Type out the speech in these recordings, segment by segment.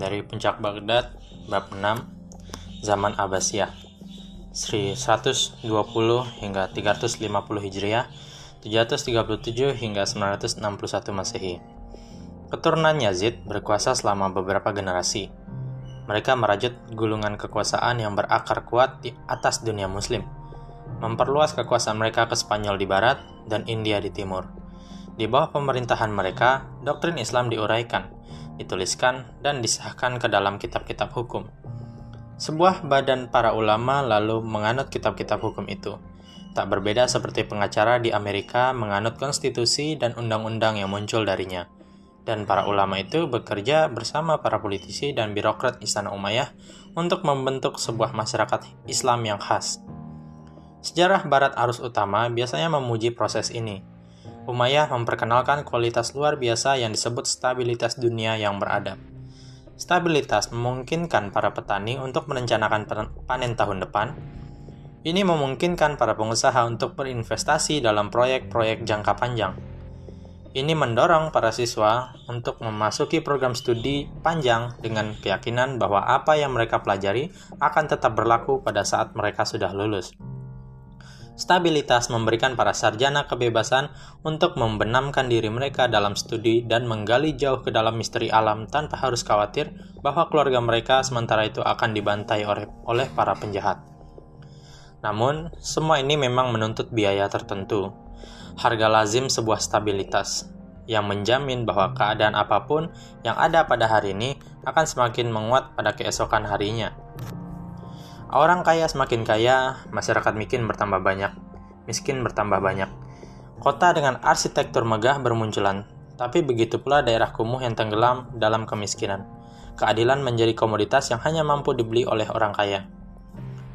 dari Puncak Baghdad bab 6 zaman Abbasiyah Sri 120 hingga 350 Hijriah 737 hingga 961 Masehi Keturunan Yazid berkuasa selama beberapa generasi. Mereka merajut gulungan kekuasaan yang berakar kuat di atas dunia muslim, memperluas kekuasaan mereka ke Spanyol di barat dan India di timur. Di bawah pemerintahan mereka, doktrin Islam diuraikan, dituliskan, dan disahkan ke dalam kitab-kitab hukum. Sebuah badan para ulama lalu menganut kitab-kitab hukum itu. Tak berbeda seperti pengacara di Amerika menganut konstitusi dan undang-undang yang muncul darinya – dan para ulama itu bekerja bersama para politisi dan birokrat Istana Umayyah untuk membentuk sebuah masyarakat Islam yang khas. Sejarah barat arus utama biasanya memuji proses ini. Umayyah memperkenalkan kualitas luar biasa yang disebut stabilitas dunia yang beradab. Stabilitas memungkinkan para petani untuk merencanakan panen tahun depan. Ini memungkinkan para pengusaha untuk berinvestasi dalam proyek-proyek jangka panjang ini mendorong para siswa untuk memasuki program studi panjang dengan keyakinan bahwa apa yang mereka pelajari akan tetap berlaku pada saat mereka sudah lulus. Stabilitas memberikan para sarjana kebebasan untuk membenamkan diri mereka dalam studi dan menggali jauh ke dalam misteri alam tanpa harus khawatir bahwa keluarga mereka sementara itu akan dibantai oleh, para penjahat. Namun, semua ini memang menuntut biaya tertentu, harga lazim sebuah stabilitas yang menjamin bahwa keadaan apa pun yang ada pada hari ini akan semakin menguat pada keesokan harinya. Orang kaya semakin kaya, masyarakat miskin bertambah banyak, miskin bertambah banyak. Kota dengan arsitektur megah bermunculan, tapi begitu pula daerah kumuh yang tenggelam dalam kemiskinan. Keadilan menjadi komoditas yang hanya mampu dibeli oleh orang kaya.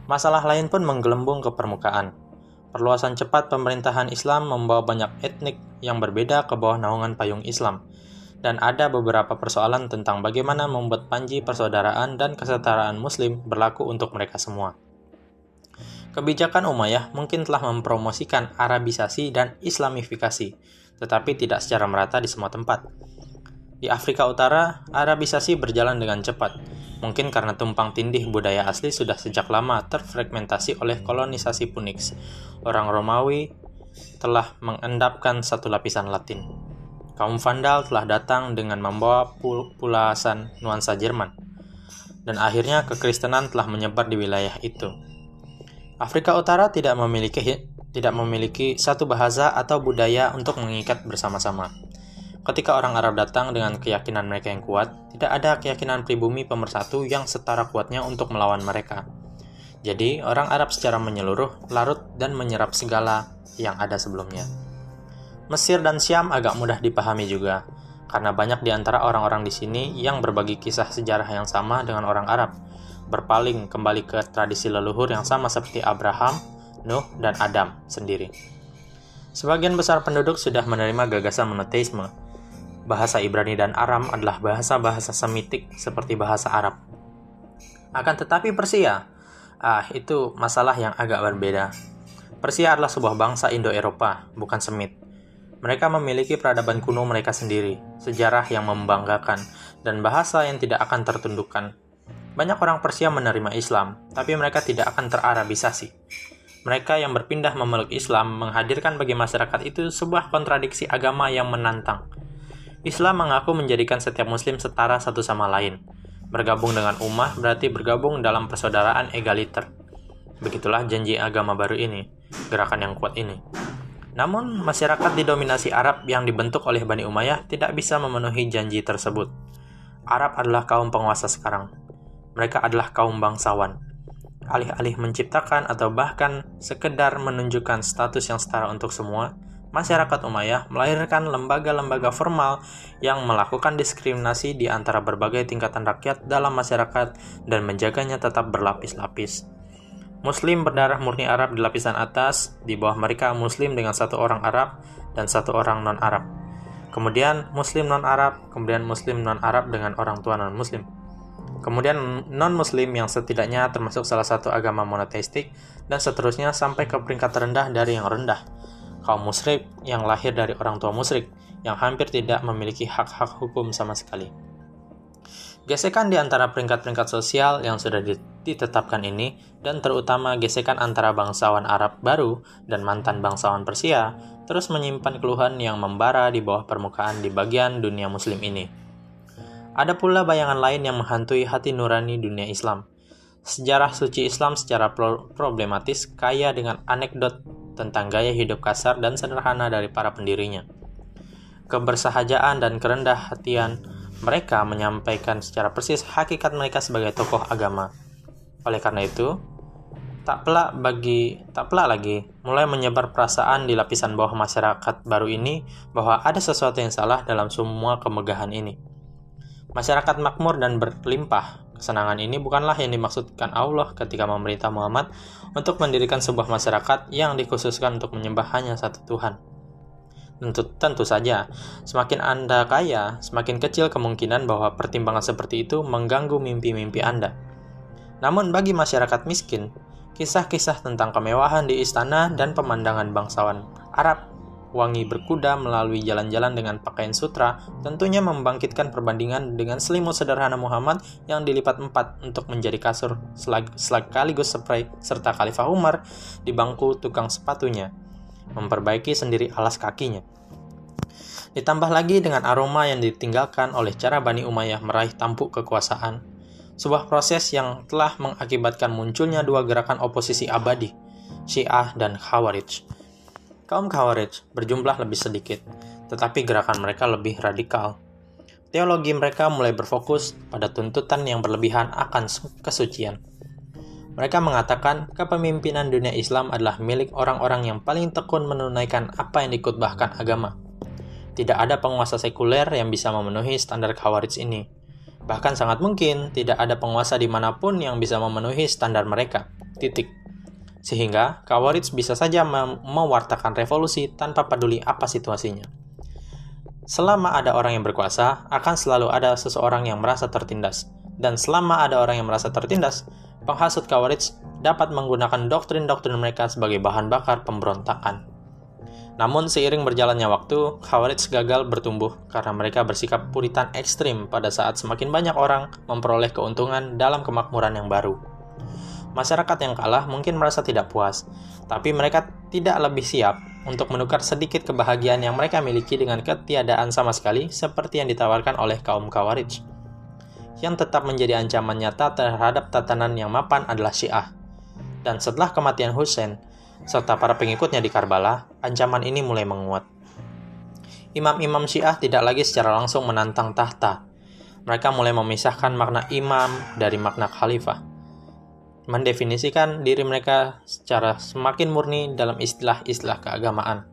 Masalah lain pun menggelembung ke permukaan, Perluasan cepat pemerintahan Islam membawa banyak etnik yang berbeda ke bawah naungan payung Islam, dan ada beberapa persoalan tentang bagaimana membuat panji persaudaraan dan kesetaraan Muslim berlaku untuk mereka semua. Kebijakan Umayyah mungkin telah mempromosikan Arabisasi dan Islamifikasi, tetapi tidak secara merata di semua tempat. Di Afrika Utara, Arabisasi berjalan dengan cepat, Mungkin karena tumpang tindih budaya asli sudah sejak lama terfragmentasi oleh kolonisasi Punix. Orang Romawi telah mengendapkan satu lapisan Latin. Kaum Vandal telah datang dengan membawa pul pulasan nuansa Jerman. Dan akhirnya kekristenan telah menyebar di wilayah itu. Afrika Utara tidak memiliki tidak memiliki satu bahasa atau budaya untuk mengikat bersama-sama. Ketika orang Arab datang dengan keyakinan mereka yang kuat, tidak ada keyakinan pribumi pemersatu yang setara kuatnya untuk melawan mereka. Jadi, orang Arab secara menyeluruh larut dan menyerap segala yang ada sebelumnya. Mesir dan Syam agak mudah dipahami juga, karena banyak di antara orang-orang di sini yang berbagi kisah sejarah yang sama dengan orang Arab, berpaling kembali ke tradisi leluhur yang sama seperti Abraham, Nuh, dan Adam sendiri. Sebagian besar penduduk sudah menerima gagasan monoteisme, bahasa Ibrani dan Aram adalah bahasa-bahasa Semitik seperti bahasa Arab. Akan tetapi Persia, ah itu masalah yang agak berbeda. Persia adalah sebuah bangsa Indo-Eropa, bukan Semit. Mereka memiliki peradaban kuno mereka sendiri, sejarah yang membanggakan, dan bahasa yang tidak akan tertundukkan. Banyak orang Persia menerima Islam, tapi mereka tidak akan terarabisasi. Mereka yang berpindah memeluk Islam menghadirkan bagi masyarakat itu sebuah kontradiksi agama yang menantang Islam mengaku menjadikan setiap muslim setara satu sama lain. Bergabung dengan ummah berarti bergabung dalam persaudaraan egaliter. Begitulah janji agama baru ini, gerakan yang kuat ini. Namun, masyarakat didominasi Arab yang dibentuk oleh Bani Umayyah tidak bisa memenuhi janji tersebut. Arab adalah kaum penguasa sekarang. Mereka adalah kaum bangsawan. Alih-alih menciptakan atau bahkan sekedar menunjukkan status yang setara untuk semua, masyarakat Umayyah melahirkan lembaga-lembaga formal yang melakukan diskriminasi di antara berbagai tingkatan rakyat dalam masyarakat dan menjaganya tetap berlapis-lapis. Muslim berdarah murni Arab di lapisan atas, di bawah mereka Muslim dengan satu orang Arab dan satu orang non-Arab. Kemudian Muslim non-Arab, kemudian Muslim non-Arab dengan orang tua non-Muslim. Kemudian non-Muslim yang setidaknya termasuk salah satu agama monoteistik, dan seterusnya sampai ke peringkat terendah dari yang rendah, kaum musyrik yang lahir dari orang tua musyrik yang hampir tidak memiliki hak-hak hukum sama sekali. Gesekan di antara peringkat-peringkat sosial yang sudah ditetapkan ini, dan terutama gesekan antara bangsawan Arab baru dan mantan bangsawan Persia, terus menyimpan keluhan yang membara di bawah permukaan di bagian dunia muslim ini. Ada pula bayangan lain yang menghantui hati nurani dunia Islam. Sejarah suci Islam secara problematis kaya dengan anekdot tentang gaya hidup kasar dan sederhana dari para pendirinya. Kebersahajaan dan kerendah hatian mereka menyampaikan secara persis hakikat mereka sebagai tokoh agama. Oleh karena itu, tak pelak bagi tak pelak lagi mulai menyebar perasaan di lapisan bawah masyarakat baru ini bahwa ada sesuatu yang salah dalam semua kemegahan ini. Masyarakat makmur dan berlimpah. Kesenangan ini bukanlah yang dimaksudkan Allah ketika memerintah Muhammad untuk mendirikan sebuah masyarakat yang dikhususkan untuk menyembah hanya satu Tuhan. Tentu, tentu saja, semakin Anda kaya, semakin kecil kemungkinan bahwa pertimbangan seperti itu mengganggu mimpi-mimpi Anda. Namun bagi masyarakat miskin, kisah-kisah tentang kemewahan di istana dan pemandangan bangsawan Arab wangi berkuda melalui jalan-jalan dengan pakaian sutra tentunya membangkitkan perbandingan dengan selimut sederhana Muhammad yang dilipat empat untuk menjadi kasur sekaligus spray serta Khalifah Umar di bangku tukang sepatunya memperbaiki sendiri alas kakinya. Ditambah lagi dengan aroma yang ditinggalkan oleh cara Bani Umayyah meraih tampuk kekuasaan, sebuah proses yang telah mengakibatkan munculnya dua gerakan oposisi abadi, Syiah dan Khawarij. Kaum Khawarij berjumlah lebih sedikit, tetapi gerakan mereka lebih radikal. Teologi mereka mulai berfokus pada tuntutan yang berlebihan akan kesucian mereka mengatakan kepemimpinan dunia Islam adalah milik orang-orang yang paling tekun menunaikan apa yang dikutbahkan agama. Tidak ada penguasa sekuler yang bisa memenuhi standar Khawarij ini. Bahkan sangat mungkin tidak ada penguasa di mana pun yang bisa memenuhi standar mereka. Titik. Sehingga Khawarij bisa saja mewartakan revolusi tanpa peduli apa situasinya. Selama ada orang yang berkuasa, akan selalu ada seseorang yang merasa tertindas. Dan selama ada orang yang merasa tertindas, penghasut Khawarij dapat menggunakan doktrin-doktrin mereka sebagai bahan bakar pemberontakan. Namun seiring berjalannya waktu, Khawarij gagal bertumbuh karena mereka bersikap puritan ekstrim pada saat semakin banyak orang memperoleh keuntungan dalam kemakmuran yang baru. Masyarakat yang kalah mungkin merasa tidak puas, tapi mereka tidak lebih siap untuk menukar sedikit kebahagiaan yang mereka miliki dengan ketiadaan sama sekali seperti yang ditawarkan oleh kaum Khawarij yang tetap menjadi ancaman nyata terhadap tatanan yang mapan adalah Syiah. Dan setelah kematian Hussein, serta para pengikutnya di Karbala, ancaman ini mulai menguat. Imam-imam Syiah tidak lagi secara langsung menantang tahta. Mereka mulai memisahkan makna imam dari makna khalifah. Mendefinisikan diri mereka secara semakin murni dalam istilah-istilah keagamaan.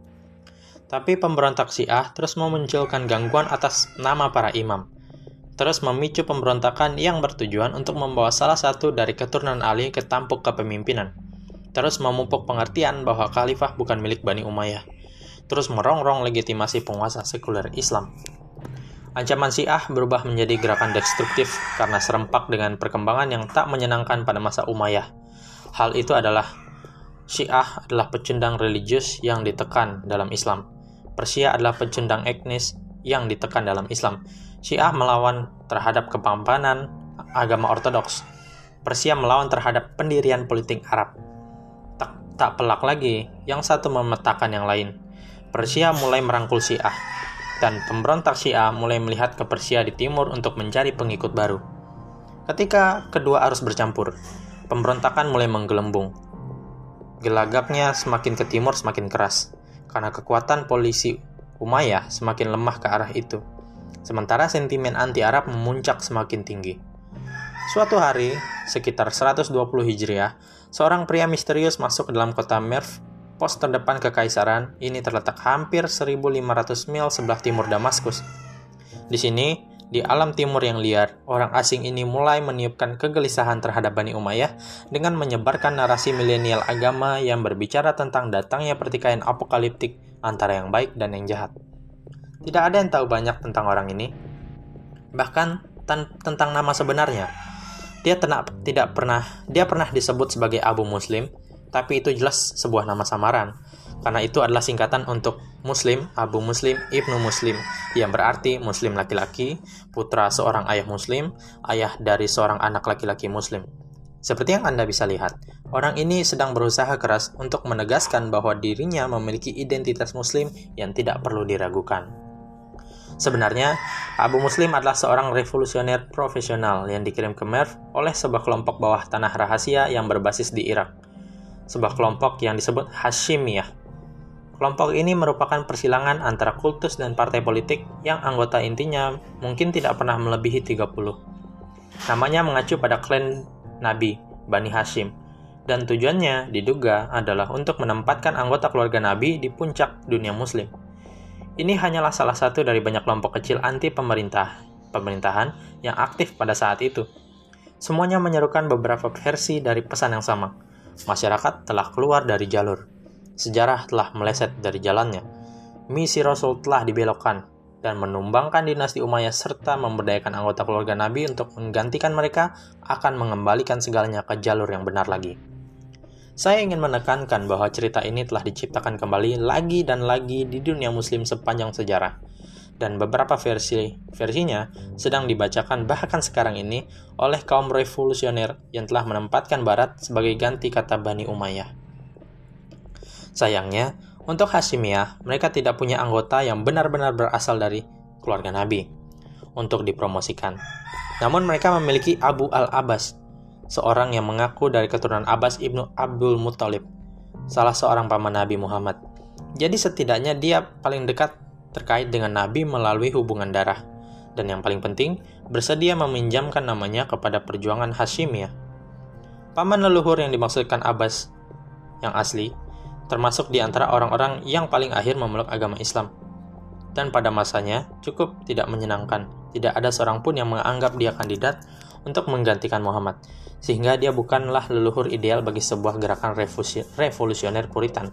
Tapi pemberontak Syiah terus memunculkan gangguan atas nama para imam terus memicu pemberontakan yang bertujuan untuk membawa salah satu dari keturunan Ali ke tampuk kepemimpinan. Terus memupuk pengertian bahwa khalifah bukan milik Bani Umayyah. Terus merongrong legitimasi penguasa sekuler Islam. Ancaman Syiah berubah menjadi gerakan destruktif karena serempak dengan perkembangan yang tak menyenangkan pada masa Umayyah. Hal itu adalah Syiah adalah pecundang religius yang ditekan dalam Islam. Persia adalah pecundang etnis yang ditekan dalam Islam. Syiah melawan terhadap kepampanan agama ortodoks. Persia melawan terhadap pendirian politik Arab. Tak, pelak lagi, yang satu memetakan yang lain. Persia mulai merangkul Syiah, dan pemberontak Syiah mulai melihat ke Persia di timur untuk mencari pengikut baru. Ketika kedua arus bercampur, pemberontakan mulai menggelembung. Gelagaknya semakin ke timur semakin keras, karena kekuatan polisi Umayyah semakin lemah ke arah itu, sementara sentimen anti-Arab memuncak semakin tinggi. Suatu hari, sekitar 120 Hijriah, seorang pria misterius masuk ke dalam kota Merv, pos terdepan kekaisaran, ini terletak hampir 1500 mil sebelah timur Damaskus. Di sini, di alam timur yang liar, orang asing ini mulai meniupkan kegelisahan terhadap Bani Umayyah dengan menyebarkan narasi milenial agama yang berbicara tentang datangnya pertikaian apokaliptik antara yang baik dan yang jahat. Tidak ada yang tahu banyak tentang orang ini, bahkan tentang nama sebenarnya. Dia tenak, tidak pernah dia pernah disebut sebagai Abu Muslim, tapi itu jelas sebuah nama samaran. karena itu adalah singkatan untuk Muslim, Abu Muslim, Ibnu Muslim, yang berarti Muslim laki-laki, putra seorang ayah Muslim, ayah dari seorang anak laki-laki Muslim. Seperti yang Anda bisa lihat, orang ini sedang berusaha keras untuk menegaskan bahwa dirinya memiliki identitas Muslim yang tidak perlu diragukan. Sebenarnya, Abu Muslim adalah seorang revolusioner profesional yang dikirim ke Merv oleh sebuah kelompok bawah tanah rahasia yang berbasis di Irak. Sebuah kelompok yang disebut Hashimiyah Kelompok ini merupakan persilangan antara kultus dan partai politik yang anggota intinya mungkin tidak pernah melebihi 30. Namanya mengacu pada klan Nabi, Bani Hashim, dan tujuannya diduga adalah untuk menempatkan anggota keluarga Nabi di puncak dunia muslim. Ini hanyalah salah satu dari banyak kelompok kecil anti pemerintah pemerintahan yang aktif pada saat itu. Semuanya menyerukan beberapa versi dari pesan yang sama. Masyarakat telah keluar dari jalur sejarah telah meleset dari jalannya. Misi Rasul telah dibelokkan dan menumbangkan dinasti Umayyah serta memberdayakan anggota keluarga Nabi untuk menggantikan mereka akan mengembalikan segalanya ke jalur yang benar lagi. Saya ingin menekankan bahwa cerita ini telah diciptakan kembali lagi dan lagi di dunia muslim sepanjang sejarah. Dan beberapa versi versinya sedang dibacakan bahkan sekarang ini oleh kaum revolusioner yang telah menempatkan barat sebagai ganti kata Bani Umayyah. Sayangnya, untuk Hashimiyah, mereka tidak punya anggota yang benar-benar berasal dari keluarga Nabi untuk dipromosikan. Namun mereka memiliki Abu al-Abbas, seorang yang mengaku dari keturunan Abbas ibnu Abdul Muttalib, salah seorang paman Nabi Muhammad. Jadi setidaknya dia paling dekat terkait dengan Nabi melalui hubungan darah. Dan yang paling penting, bersedia meminjamkan namanya kepada perjuangan Hashimiyah. Paman leluhur yang dimaksudkan Abbas yang asli termasuk di antara orang-orang yang paling akhir memeluk agama Islam. Dan pada masanya cukup tidak menyenangkan, tidak ada seorang pun yang menganggap dia kandidat untuk menggantikan Muhammad, sehingga dia bukanlah leluhur ideal bagi sebuah gerakan revolusioner Puritan.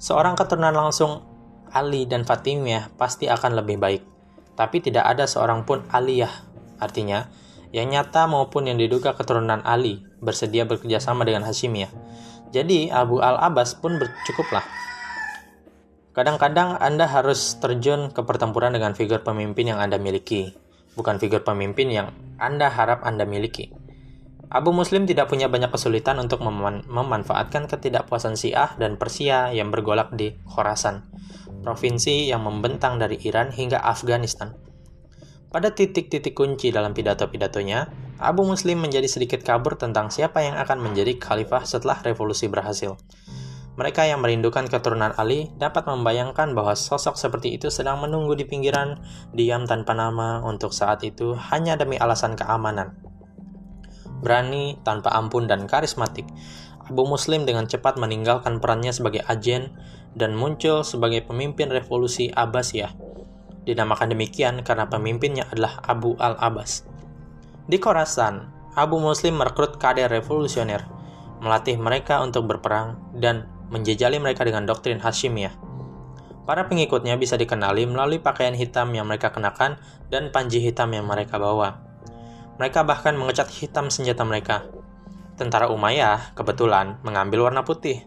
Seorang keturunan langsung Ali dan Fatimiyah pasti akan lebih baik, tapi tidak ada seorang pun Aliyah, artinya yang nyata maupun yang diduga keturunan Ali bersedia bekerjasama dengan Hashimiyah jadi Abu Al-Abbas pun bercukuplah. Kadang-kadang Anda harus terjun ke pertempuran dengan figur pemimpin yang Anda miliki, bukan figur pemimpin yang Anda harap Anda miliki. Abu Muslim tidak punya banyak kesulitan untuk meman memanfaatkan ketidakpuasan Syiah dan Persia yang bergolak di Khorasan, provinsi yang membentang dari Iran hingga Afghanistan. Pada titik-titik kunci dalam pidato-pidatonya, Abu Muslim menjadi sedikit kabur tentang siapa yang akan menjadi khalifah setelah revolusi berhasil. Mereka yang merindukan keturunan Ali dapat membayangkan bahwa sosok seperti itu sedang menunggu di pinggiran, diam tanpa nama untuk saat itu hanya demi alasan keamanan. Berani, tanpa ampun, dan karismatik, Abu Muslim dengan cepat meninggalkan perannya sebagai agen dan muncul sebagai pemimpin revolusi Abbasiyah. Dinamakan demikian karena pemimpinnya adalah Abu al-Abbas. Di Khorasan, Abu Muslim merekrut kader revolusioner, melatih mereka untuk berperang, dan menjejali mereka dengan doktrin Hashimiyah. Para pengikutnya bisa dikenali melalui pakaian hitam yang mereka kenakan dan panji hitam yang mereka bawa. Mereka bahkan mengecat hitam senjata mereka. Tentara Umayyah kebetulan mengambil warna putih.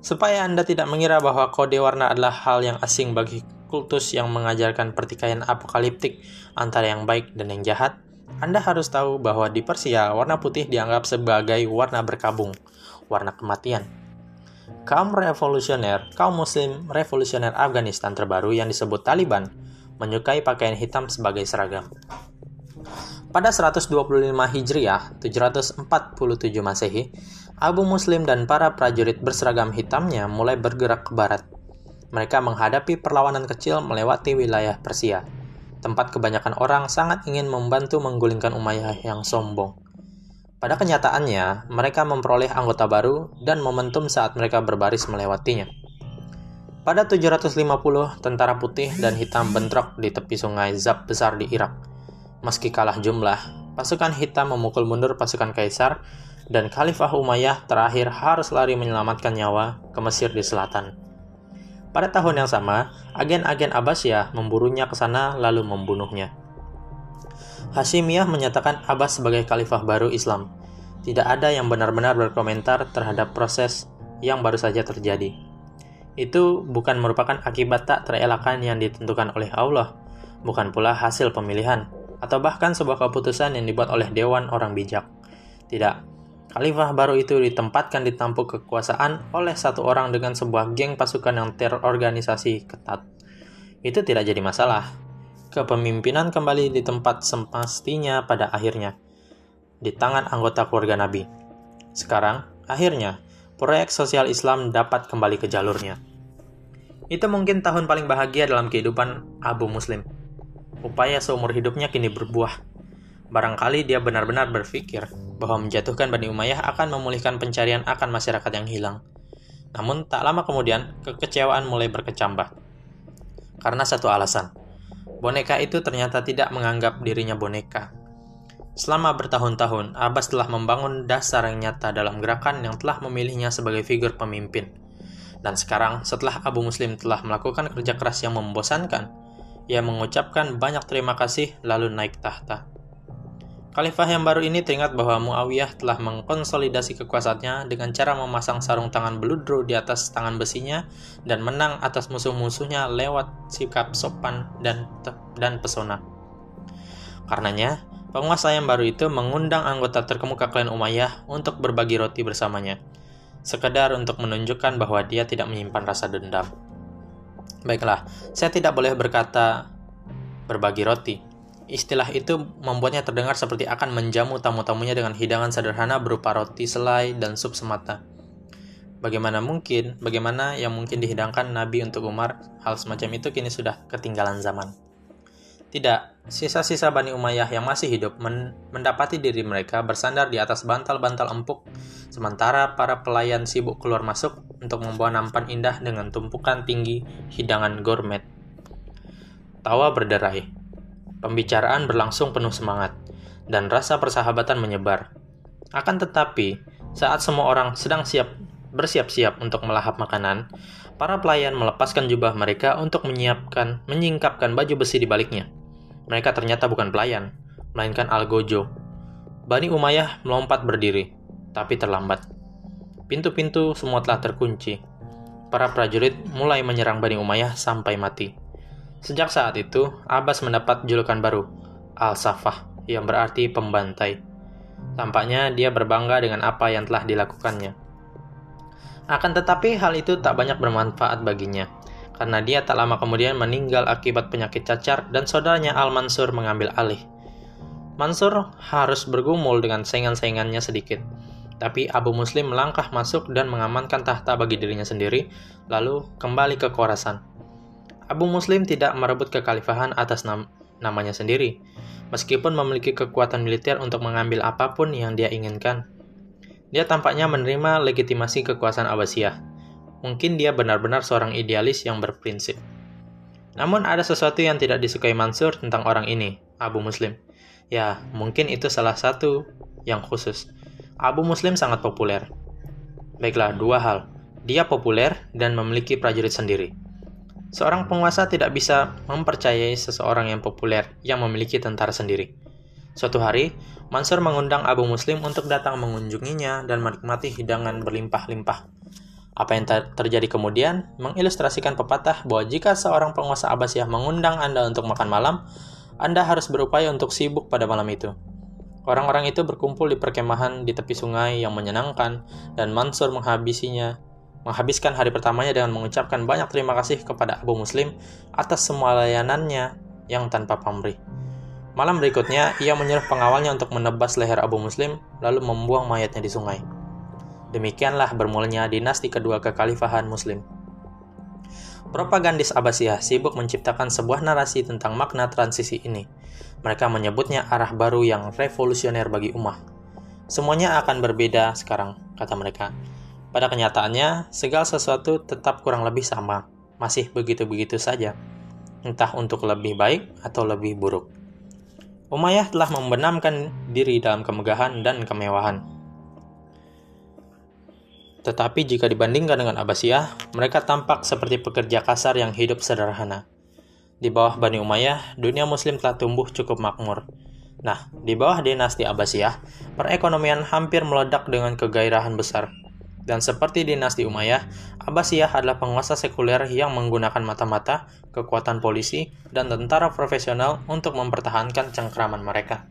Supaya Anda tidak mengira bahwa kode warna adalah hal yang asing bagi kultus yang mengajarkan pertikaian apokaliptik antara yang baik dan yang jahat, anda harus tahu bahwa di Persia, warna putih dianggap sebagai warna berkabung, warna kematian. Kaum revolusioner, kaum muslim revolusioner Afghanistan terbaru yang disebut Taliban, menyukai pakaian hitam sebagai seragam. Pada 125 Hijriah, 747 Masehi, Abu Muslim dan para prajurit berseragam hitamnya mulai bergerak ke barat. Mereka menghadapi perlawanan kecil melewati wilayah Persia tempat kebanyakan orang sangat ingin membantu menggulingkan Umayyah yang sombong. Pada kenyataannya, mereka memperoleh anggota baru dan momentum saat mereka berbaris melewatinya. Pada 750, tentara putih dan hitam bentrok di tepi sungai Zab besar di Irak. Meski kalah jumlah, pasukan hitam memukul mundur pasukan kaisar dan Khalifah Umayyah terakhir harus lari menyelamatkan nyawa ke Mesir di selatan. Pada tahun yang sama, agen-agen Abbasiyah memburunya ke sana lalu membunuhnya. Hashimiyah menyatakan Abbas sebagai khalifah baru Islam. Tidak ada yang benar-benar berkomentar terhadap proses yang baru saja terjadi. Itu bukan merupakan akibat tak terelakkan yang ditentukan oleh Allah, bukan pula hasil pemilihan, atau bahkan sebuah keputusan yang dibuat oleh dewan orang bijak. Tidak, khalifah baru itu ditempatkan di tampuk kekuasaan oleh satu orang dengan sebuah geng pasukan yang terorganisasi ketat. Itu tidak jadi masalah. Kepemimpinan kembali di tempat semestinya pada akhirnya, di tangan anggota keluarga Nabi. Sekarang, akhirnya, proyek sosial Islam dapat kembali ke jalurnya. Itu mungkin tahun paling bahagia dalam kehidupan Abu Muslim. Upaya seumur hidupnya kini berbuah. Barangkali dia benar-benar berpikir bahwa menjatuhkan Bani Umayyah akan memulihkan pencarian akan masyarakat yang hilang. Namun tak lama kemudian, kekecewaan mulai berkecambah. Karena satu alasan, boneka itu ternyata tidak menganggap dirinya boneka, Selama bertahun-tahun, Abbas telah membangun dasar yang nyata dalam gerakan yang telah memilihnya sebagai figur pemimpin. Dan sekarang, setelah Abu Muslim telah melakukan kerja keras yang membosankan, ia mengucapkan banyak terima kasih lalu naik tahta. Khalifah yang baru ini teringat bahwa Muawiyah telah mengkonsolidasi kekuasaannya dengan cara memasang sarung tangan beludro di atas tangan besinya dan menang atas musuh-musuhnya lewat sikap sopan dan dan pesona. Karenanya, Penguasa yang baru itu mengundang anggota terkemuka klan Umayyah untuk berbagi roti bersamanya, sekedar untuk menunjukkan bahwa dia tidak menyimpan rasa dendam. Baiklah, saya tidak boleh berkata berbagi roti. Istilah itu membuatnya terdengar seperti akan menjamu tamu-tamunya dengan hidangan sederhana berupa roti selai dan sup semata. Bagaimana mungkin, bagaimana yang mungkin dihidangkan Nabi untuk Umar, hal semacam itu kini sudah ketinggalan zaman. Tidak, sisa-sisa Bani Umayyah yang masih hidup men mendapati diri mereka bersandar di atas bantal-bantal empuk, sementara para pelayan sibuk keluar masuk untuk membawa nampan indah dengan tumpukan tinggi hidangan gourmet. Tawa berderai. Pembicaraan berlangsung penuh semangat, dan rasa persahabatan menyebar. Akan tetapi, saat semua orang sedang siap bersiap-siap untuk melahap makanan, para pelayan melepaskan jubah mereka untuk menyiapkan, menyingkapkan baju besi di baliknya. Mereka ternyata bukan pelayan, melainkan Algojo. Bani Umayyah melompat berdiri, tapi terlambat. Pintu-pintu semua telah terkunci. Para prajurit mulai menyerang Bani Umayyah sampai mati. Sejak saat itu, Abbas mendapat julukan baru, Al-Safah, yang berarti pembantai. Tampaknya dia berbangga dengan apa yang telah dilakukannya. Akan tetapi hal itu tak banyak bermanfaat baginya karena dia tak lama kemudian meninggal akibat penyakit cacar dan saudaranya Al-Mansur mengambil alih. Mansur harus bergumul dengan saingan-saingannya sedikit, tapi Abu Muslim melangkah masuk dan mengamankan tahta bagi dirinya sendiri, lalu kembali ke Khorasan. Abu Muslim tidak merebut kekhalifahan atas nam namanya sendiri, meskipun memiliki kekuatan militer untuk mengambil apa pun yang dia inginkan. Dia tampaknya menerima legitimasi kekuasaan Abbasiyah, Mungkin dia benar-benar seorang idealis yang berprinsip. Namun ada sesuatu yang tidak disukai Mansur tentang orang ini, Abu Muslim. Ya, mungkin itu salah satu yang khusus. Abu Muslim sangat populer. Baiklah, dua hal. Dia populer dan memiliki prajurit sendiri. Seorang penguasa tidak bisa mempercayai seseorang yang populer yang memiliki tentara sendiri. Suatu hari, Mansur mengundang Abu Muslim untuk datang mengunjunginya dan menikmati hidangan berlimpah-limpah. Apa yang ter terjadi kemudian mengilustrasikan pepatah bahwa jika seorang penguasa Abbasiyah mengundang Anda untuk makan malam, Anda harus berupaya untuk sibuk pada malam itu. Orang-orang itu berkumpul di perkemahan di tepi sungai yang menyenangkan dan Mansur menghabisinya menghabiskan hari pertamanya dengan mengucapkan banyak terima kasih kepada Abu Muslim atas semua layanannya yang tanpa pamrih. Malam berikutnya, ia menyuruh pengawalnya untuk menebas leher Abu Muslim, lalu membuang mayatnya di sungai. Demikianlah bermulanya dinasti kedua kekhalifahan Muslim. Propagandis Abbasiyah sibuk menciptakan sebuah narasi tentang makna transisi ini. Mereka menyebutnya arah baru yang revolusioner bagi umat. Semuanya akan berbeda sekarang, kata mereka. Pada kenyataannya, segala sesuatu tetap kurang lebih sama, masih begitu-begitu saja, entah untuk lebih baik atau lebih buruk. Umayyah telah membenamkan diri dalam kemegahan dan kemewahan, tetapi jika dibandingkan dengan Abbasiyah, mereka tampak seperti pekerja kasar yang hidup sederhana. Di bawah Bani Umayyah, dunia muslim telah tumbuh cukup makmur. Nah, di bawah dinasti Abbasiyah, perekonomian hampir meledak dengan kegairahan besar. Dan seperti dinasti Umayyah, Abbasiyah adalah penguasa sekuler yang menggunakan mata-mata, kekuatan polisi, dan tentara profesional untuk mempertahankan cengkraman mereka.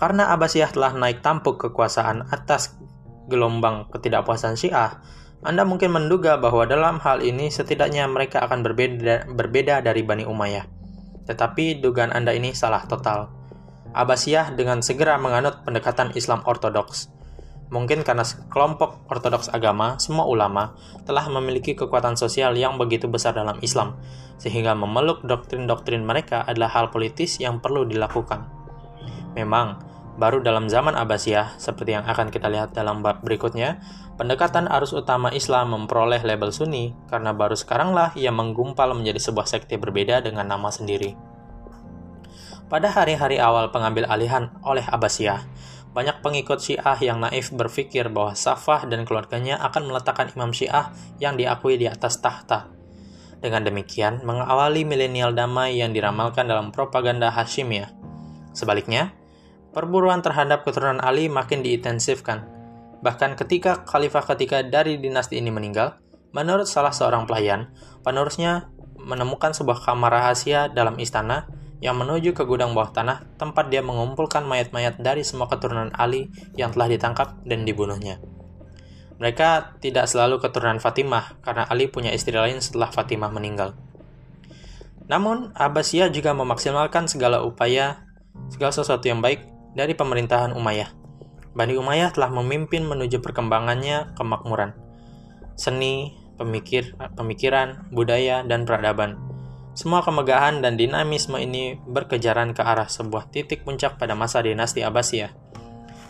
Karena Abbasiyah telah naik tampuk kekuasaan atas gelombang ketidakpuasan Syiah, Anda mungkin menduga bahwa dalam hal ini setidaknya mereka akan berbeda, berbeda dari Bani Umayyah. Tetapi dugaan Anda ini salah total. Abbasiyah dengan segera menganut pendekatan Islam ortodoks Mungkin karena kelompok ortodoks agama, semua ulama telah memiliki kekuatan sosial yang begitu besar dalam Islam, sehingga memeluk doktrin-doktrin mereka adalah hal politis yang perlu dilakukan. Memang, baru dalam zaman Abbasiyah, seperti yang akan kita lihat dalam bab berikutnya, pendekatan arus utama Islam memperoleh label Sunni karena baru sekaranglah ia menggumpal menjadi sebuah sekte berbeda dengan nama sendiri. Pada hari-hari awal pengambil alihan oleh Abbasiyah, banyak pengikut Syiah yang naif berpikir bahwa Safah dan keluarganya akan meletakkan imam Syiah yang diakui di atas tahta. Dengan demikian, mengawali milenial damai yang diramalkan dalam propaganda Hashimiyah. Sebaliknya, perburuan terhadap keturunan Ali makin diintensifkan. Bahkan ketika khalifah ketiga dari dinasti ini meninggal, menurut salah seorang pelayan, penerusnya menemukan sebuah kamar rahasia dalam istana yang menuju ke gudang bawah tanah tempat dia mengumpulkan mayat-mayat dari semua keturunan Ali yang telah ditangkap dan dibunuhnya. Mereka tidak selalu keturunan Fatimah karena Ali punya istri lain setelah Fatimah meninggal. Namun, Abbasiyah juga memaksimalkan segala upaya, segala sesuatu yang baik dari pemerintahan Umayyah. Bani Umayyah telah memimpin menuju perkembangannya kemakmuran, seni, pemikir, pemikiran, budaya, dan peradaban semua kemegahan dan dinamisme ini berkejaran ke arah sebuah titik puncak pada masa dinasti Abbasiyah,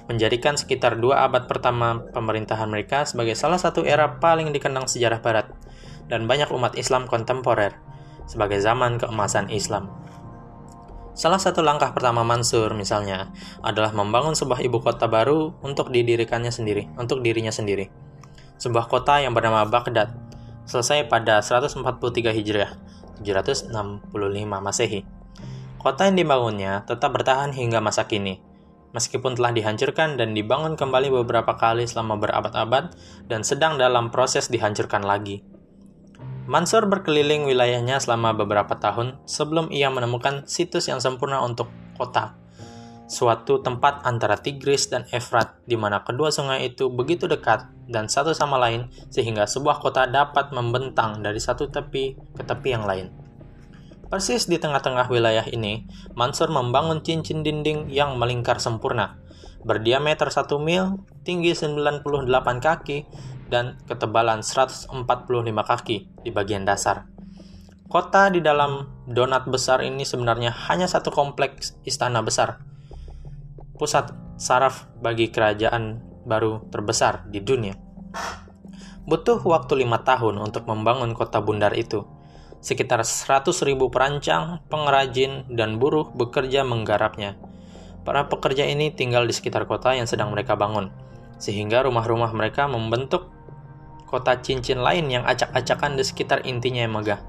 menjadikan sekitar dua abad pertama pemerintahan mereka sebagai salah satu era paling dikenang sejarah Barat dan banyak umat Islam kontemporer sebagai zaman keemasan Islam. Salah satu langkah pertama Mansur misalnya adalah membangun sebuah ibu kota baru untuk didirikannya sendiri, untuk dirinya sendiri. Sebuah kota yang bernama Baghdad, selesai pada 143 Hijriah 765 Masehi. Kota yang dibangunnya tetap bertahan hingga masa kini, meskipun telah dihancurkan dan dibangun kembali beberapa kali selama berabad-abad dan sedang dalam proses dihancurkan lagi. Mansur berkeliling wilayahnya selama beberapa tahun sebelum ia menemukan situs yang sempurna untuk kota suatu tempat antara Tigris dan Efrat di mana kedua sungai itu begitu dekat dan satu sama lain sehingga sebuah kota dapat membentang dari satu tepi ke tepi yang lain. Persis di tengah-tengah wilayah ini, Mansur membangun cincin dinding yang melingkar sempurna, berdiameter 1 mil, tinggi 98 kaki, dan ketebalan 145 kaki di bagian dasar. Kota di dalam donat besar ini sebenarnya hanya satu kompleks istana besar, pusat saraf bagi kerajaan baru terbesar di dunia. Butuh waktu lima tahun untuk membangun kota bundar itu. Sekitar 100 ribu perancang, pengrajin, dan buruh bekerja menggarapnya. Para pekerja ini tinggal di sekitar kota yang sedang mereka bangun, sehingga rumah-rumah mereka membentuk kota cincin lain yang acak-acakan di sekitar intinya yang megah.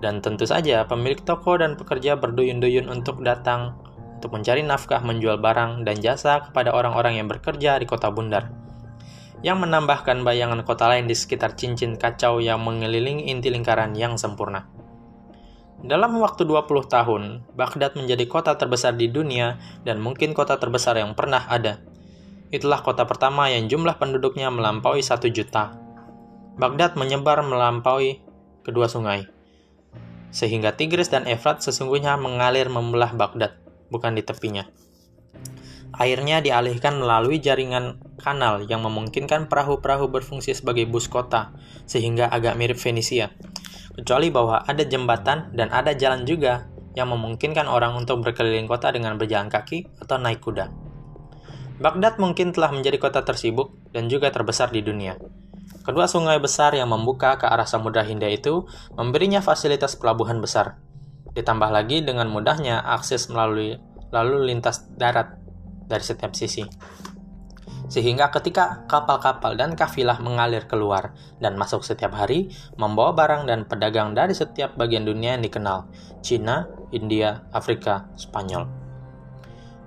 Dan tentu saja pemilik toko dan pekerja berduyun-duyun untuk datang untuk mencari nafkah menjual barang dan jasa kepada orang-orang yang bekerja di kota bundar. Yang menambahkan bayangan kota lain di sekitar cincin kacau yang mengelilingi inti lingkaran yang sempurna. Dalam waktu 20 tahun, Baghdad menjadi kota terbesar di dunia dan mungkin kota terbesar yang pernah ada. Itulah kota pertama yang jumlah penduduknya melampaui satu juta. Baghdad menyebar melampaui kedua sungai, sehingga Tigris dan Efrat sesungguhnya mengalir membelah Baghdad bukan di tepinya. Airnya dialihkan melalui jaringan kanal yang memungkinkan perahu-perahu berfungsi sebagai bus kota, sehingga agak mirip Venesia. Kecuali bahwa ada jembatan dan ada jalan juga yang memungkinkan orang untuk berkeliling kota dengan berjalan kaki atau naik kuda. Baghdad mungkin telah menjadi kota tersibuk dan juga terbesar di dunia. Kedua sungai besar yang membuka ke arah Samudra Hindia itu memberinya fasilitas pelabuhan besar, Ditambah lagi dengan mudahnya akses melalui lalu lintas darat dari setiap sisi. Sehingga ketika kapal-kapal dan kafilah mengalir keluar dan masuk setiap hari, membawa barang dan pedagang dari setiap bagian dunia yang dikenal, Cina, India, Afrika, Spanyol.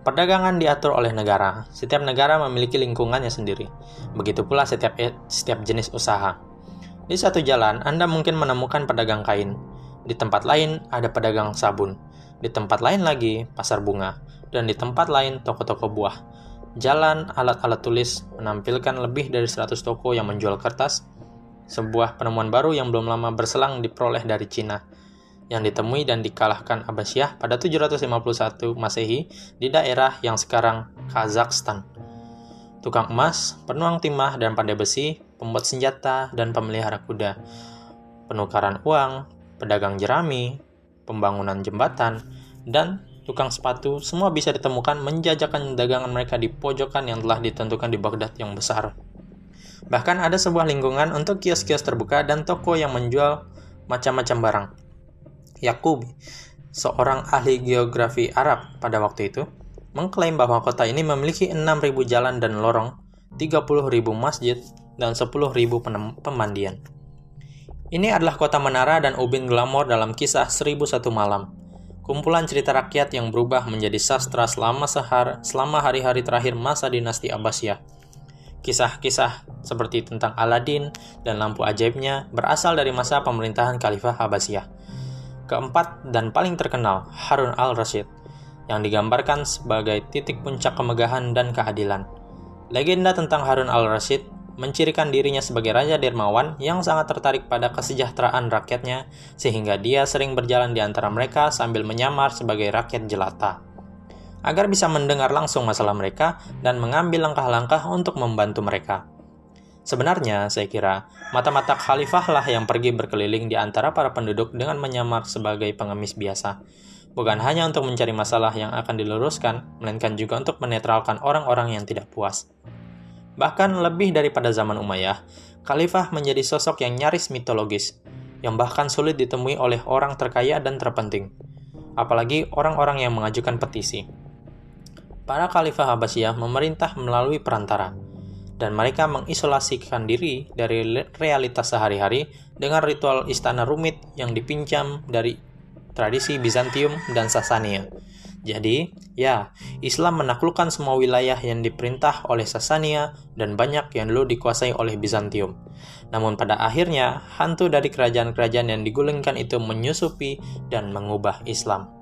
Perdagangan diatur oleh negara. Setiap negara memiliki lingkungannya sendiri. Begitu pula setiap setiap jenis usaha. Di satu jalan, Anda mungkin menemukan pedagang kain. Di tempat lain ada pedagang sabun. Di tempat lain lagi pasar bunga dan di tempat lain toko-toko buah. Jalan alat-alat tulis menampilkan lebih dari 100 toko yang menjual kertas. Sebuah penemuan baru yang belum lama berselang diperoleh dari Cina yang ditemui dan dikalahkan Abbasiyah pada 751 Masehi di daerah yang sekarang Kazakhstan. Tukang emas, penuang timah dan pandai besi, pembuat senjata, dan pemelihara kuda. Penukaran uang, pedagang jerami, pembangunan jembatan, dan tukang sepatu semua bisa ditemukan menjajakan dagangan mereka di pojokan yang telah ditentukan di Baghdad yang besar. Bahkan ada sebuah lingkungan untuk kios-kios terbuka dan toko yang menjual macam-macam barang. Yakub, seorang ahli geografi Arab pada waktu itu, mengklaim bahwa kota ini memiliki 6.000 jalan dan lorong, 30.000 masjid, dan 10.000 pemandian. Ini adalah kota menara dan ubin glamor dalam kisah 1001 malam. Kumpulan cerita rakyat yang berubah menjadi sastra selama sehar selama hari-hari terakhir masa dinasti Abbasiyah. Kisah-kisah seperti tentang Aladin dan lampu ajaibnya berasal dari masa pemerintahan Khalifah Abbasiyah Keempat dan paling terkenal, Harun al-Rashid, yang digambarkan sebagai titik puncak kemegahan dan keadilan. Legenda tentang Harun al-Rashid mencirikan dirinya sebagai raja dermawan yang sangat tertarik pada kesejahteraan rakyatnya, sehingga dia sering berjalan di antara mereka sambil menyamar sebagai rakyat jelata. Agar bisa mendengar langsung masalah mereka dan mengambil langkah-langkah untuk membantu mereka. Sebenarnya, saya kira, mata-mata khalifah lah yang pergi berkeliling di antara para penduduk dengan menyamar sebagai pengemis biasa. Bukan hanya untuk mencari masalah yang akan diluruskan, melainkan juga untuk menetralkan orang-orang yang tidak puas. Bahkan lebih daripada zaman Umayyah, khalifah menjadi sosok yang nyaris mitologis, yang bahkan sulit ditemui oleh orang terkaya dan terpenting, apalagi orang-orang yang mengajukan petisi. Para khalifah Abbasiyah memerintah melalui perantara, dan mereka mengisolasikan diri dari realitas sehari-hari dengan ritual istana rumit yang dipinjam dari tradisi Bizantium dan Sasania. Jadi, ya, Islam menaklukkan semua wilayah yang diperintah oleh Sasania dan banyak yang dulu dikuasai oleh Bizantium. Namun pada akhirnya, hantu dari kerajaan-kerajaan yang digulingkan itu menyusupi dan mengubah Islam.